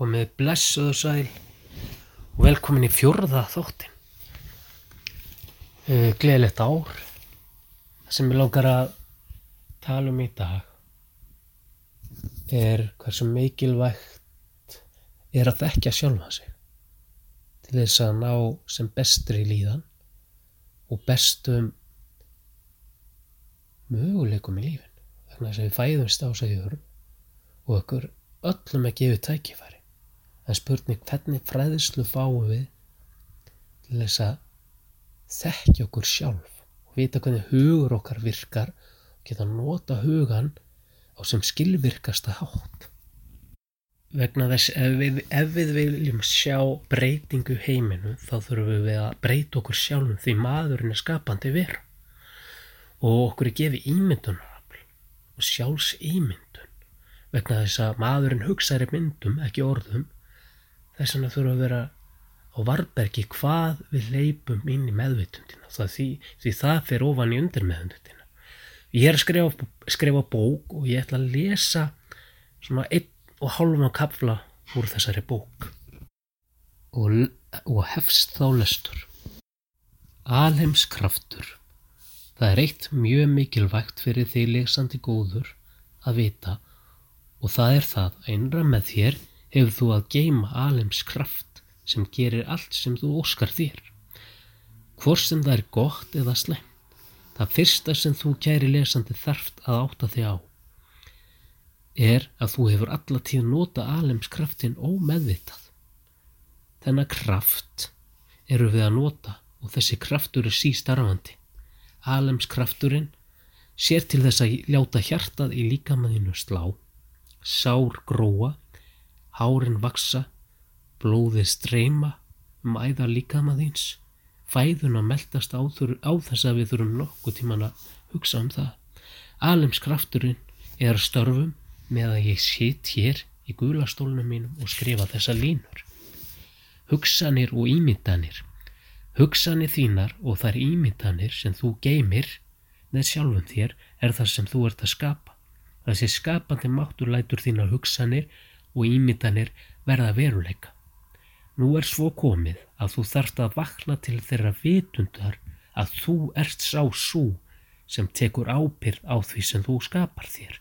komið blessuðu sæl og velkomin í fjórða þáttin. Uh, Gleðilegt ár. Það sem ég langar að tala um í dag er hversu mikilvægt er að þekkja sjálfa sig til þess að ná sem bestri líðan og bestum möguleikum í lífin. Þannig að við fæðumst á sig og okkur öllum að gefa tækifæri. En spurning hvernig fræðislu fáum við til þess að þekkja okkur sjálf og vita hvernig hugur okkar virkar og geta nota hugan á sem skilvirkasta hátt. Vegna þess ef við, ef við viljum sjá breytingu heiminu þá þurfum við að breyta okkur sjálfum því maðurinn er skapandi vera og okkur er gefið ímyndunarafl og sjálfs ímyndun vegna þess að maðurinn hugsaður í myndum, ekki orðum þess vegna þurfum að vera á varbergi hvað við leipum inn í meðvitundina því, því það fer ofan í undir meðvitundina ég er að skrifa, skrifa bók og ég ætla að lesa svona einn og hálfum á kapfla úr þessari bók. Og, og hefst þá lestur. Alheimskraftur. Það er eitt mjög mikilvægt fyrir því leksandi góður að vita. Og það er það að einra með þér hefur þú að geima alims kraft sem gerir allt sem þú óskar þér. Hvort sem það er gott eða slemt, það fyrsta sem þú kæri lesandi þarft að átta þig á er að þú hefur allatíð nota alims kraftin ómeðvitað. Þennan kraft eru við að nota og þessi kraftur er sístarfandi. Alims krafturinn sér til þess að ljáta hjartað í líkamæðinu slá, sár gróa, hárin vaksa, blóðið streyma um æða líkamæðins, fæðun að meldast á, á þess að við þurfum nokkuð tíman að hugsa um það. Alims krafturinn er störfum með að ég sitt hér í gulastólnum mínum og skrifa þessa línur. Hugsanir og ímyndanir. Hugsanir þínar og þær ímyndanir sem þú geymir með sjálfum þér er það sem þú ert að skapa. Þessi skapandi máttur lætur þínar hugsanir og ímyndanir verða veruleika. Nú er svo komið að þú þarft að vakna til þeirra vitundar að þú ert sá svo sem tekur ápyrð á því sem þú skapar þér.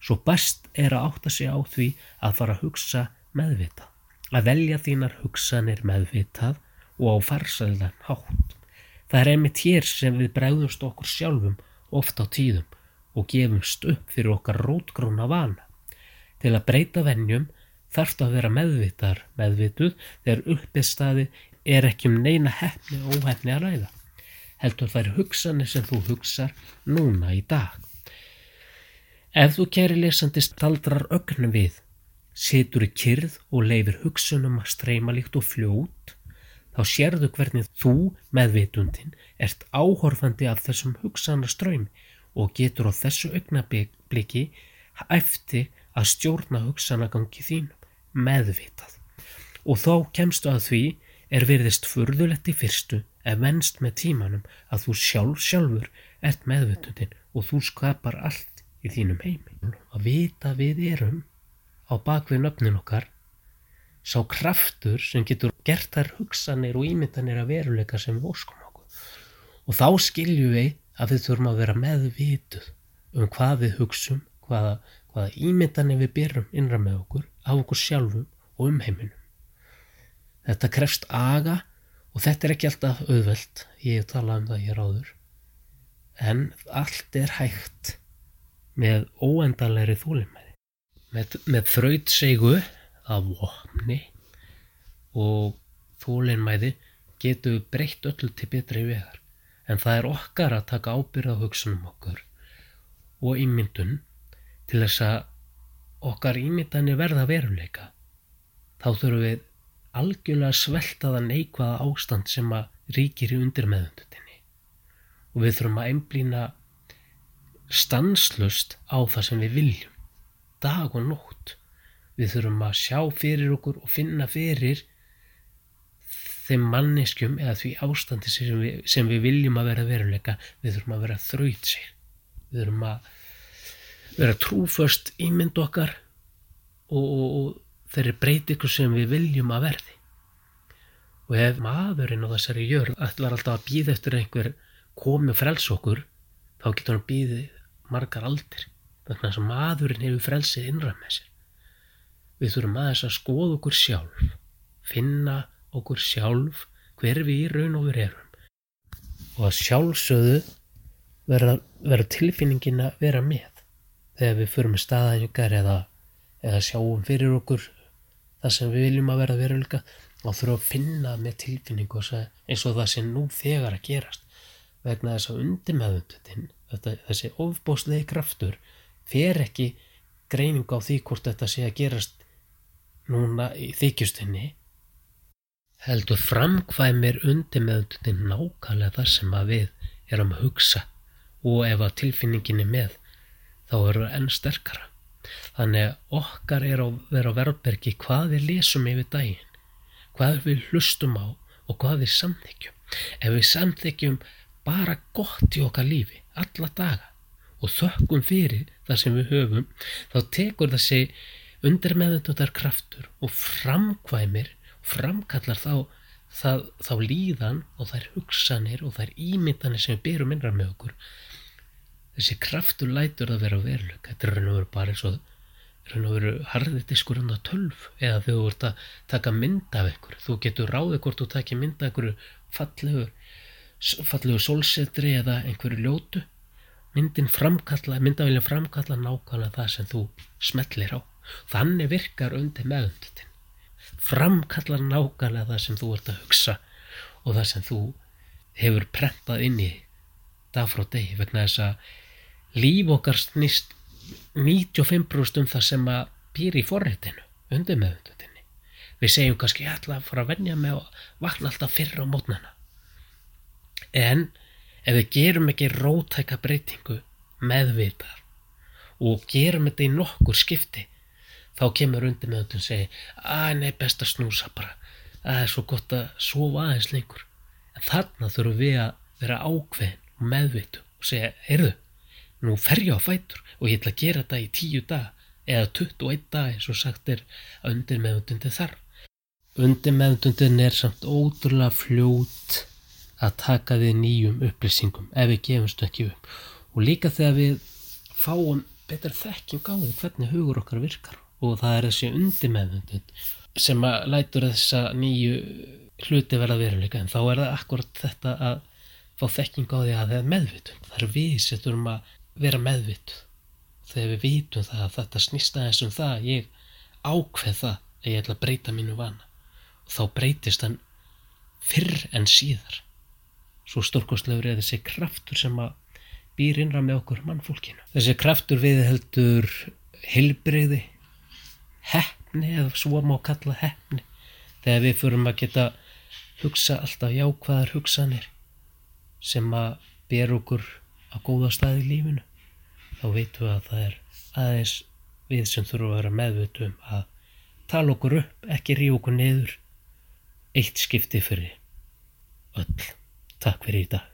Svo best er að átta sig á því að fara að hugsa meðvitað, að velja þínar hugsanir meðvitað og á farsældan hátt. Það er einmitt hér sem við bregðumst okkur sjálfum oft á tíðum og gefumst upp fyrir okkar rótgróna vana. Til að breyta vennjum þarf það að vera meðvitar meðvituð þegar uppið staði er ekki um neina hefni og óhefni að ræða. Heldur þær hugsanir sem þú hugsar núna í dag. Ef þú kæri lesandi staldrar ögnum við, setur í kyrð og leifir hugsunum að streyma líkt og fljót, þá sérðu hvernig þú meðvitundin ert áhorfandi af þessum hugsanaströymi og getur á þessu augnabliki eftir að stjórna hugsanagangi þínum meðvitað. Og þá kemstu að því er virðist furðulegt í fyrstu ef venst með tímanum að þú sjálf sjálfur ert meðvitundin og þú skapar allt í þínum heimi. Að vita við erum á bakvið nöfnin okkar sá kraftur sem getur gert þær hugsanir og ímyndanir að veruleika sem við óskum okkur. Og þá skiljum við að við þurfum að vera meðvituð um hvað við hugsum, hvaða, hvaða ímyndanir við byrjum innra með okkur, af okkur sjálfum og um heiminum. Þetta krefst aga og þetta er ekki alltaf auðvelt, ég hef talað um það hér áður, en allt er hægt með óendanleiri þúlimæði. Með, með þrautsegu af vopni og þúlimæði getum við breytt öllu til betri vegar. En það er okkar að taka ábyrða hugsunum okkur og ímyndun til þess að okkar ímyndani verða veruleika. Þá þurfum við algjörlega sveltaða neikvaða ástand sem að ríkir í undirmeðundutinni og við þurfum að einblýna stanslust á það sem við viljum dag og nótt. Við þurfum að sjá fyrir okkur og finna fyrir þeim manneskjum eða því ástandi sem við, sem við viljum að vera veruleika. Við þurfum að vera þraut sér við þurfum að vera trúföst ímynd okkar og, og, og þeirri breytingu sem við viljum að verði. Og ef maðurinn á þessari jörð ætlar alltaf að býða eftir einhver komi frels okkur, þá getur hann býðið margar aldir. Þannig að maðurinn hefur frelsið innram með sér. Við þurfum aðeins að skoða okkur sjálf, finna okkur sjálf hver við í raun og við erum. Og að sjálfsögðu vera, vera tilfinningin að vera með þegar við förum staðanjökar eða, eða sjáum fyrir okkur það sem við viljum að vera veruleika og þurfum að finna með tilfinningu eins og það sem nú þegar að gerast vegna þess að undir meðundutinn þessi ofbóslegi kraftur fer ekki greining á því hvort þetta sé að gerast núna í þykjustinni heldur framkvæmir undir meðundutinn nákvæmlega þar sem að við erum að hugsa og ef að tilfinningin er með þá eru það enn sterkara. Þannig að okkar er að vera á verðbergi hvað við lesum yfir daginn, hvað við hlustum á og hvað við samþykjum. Ef við samþykjum bara gott í okkar lífi, alla daga og þökkum fyrir það sem við höfum, þá tekur þessi undir meðundundar kraftur og framkvæmir framkallar þá Það, þá líðan og þær hugsanir og þær ímyndanir sem við byrjum innra með okkur þessi kraftur lætur að vera á verðlug þetta er raun og veru bara eins og raun og veru harðið diskur undan tölv eða þegar þú ert að taka mynda af ykkur þú getur ráðið hvort þú takir mynda af ykkur fallegur fallegur solsetri eða einhverju ljótu. Myndin framkalla myndavilja framkalla nákvæmlega það sem þú smellir á. Þannig virkar undir meðundutin framkalla nákvæmlega það sem þú ert að hugsa og það sem þú hefur prentað inn í dag frá degi vegna þess að líf okkar snýst 95% um það sem að býr í forréttinu, undir meðundutinni. Við segjum kannski að fara að vennja með að vakna alltaf fyrra á mótnana. En ef við gerum ekki rótæka breytingu meðvitar og gerum þetta í nokkur skipti, þá kemur undir meðundun og segir að nei best að snúsa bara, það er svo gott að sofa aðeins lengur. En þarna þurfum við að vera ákveðin og meðvitu og segja, heyrðu, nú fer ég á fætur og ég ætla að gera þetta í tíu dag eða 21 dag eins og sagt er að undir meðundundin þar. Undir meðundundin er samt ótrúlega fljót að taka við nýjum upplýsingum ef við gefumst ekki upp og líka þegar við fáum betur þekkjum gáðið hvernig hugur okkar virkar og það er þessi undir meðundund sem að lætur þessa nýju hluti verða veruleika en þá er það akkurat þetta að fá þekking á því að það er meðvitund. Það er við sem þurfum að vera meðvitt þegar við vitum það að þetta snýsta þess um það ég ákveð það að ég ætla að breyta mínu vana. Og þá breytist hann fyrr en síðar. Svo stórkostlegur er þessi kraftur sem að býr innra með okkur mannfólkinu. Þessi kraftur við heldur heilbreyði hefni eða svo má kalla hefni þegar við fyrum að geta hugsa alltaf jákvæðar hugsanir sem að ber okkur á góða stað í lífinu þá veitum við að það er aðeins við sem þurfum að vera meðvöldum að tala okkur upp, ekki ríu okkur niður eitt skipti fyrir öll. Takk fyrir í dag.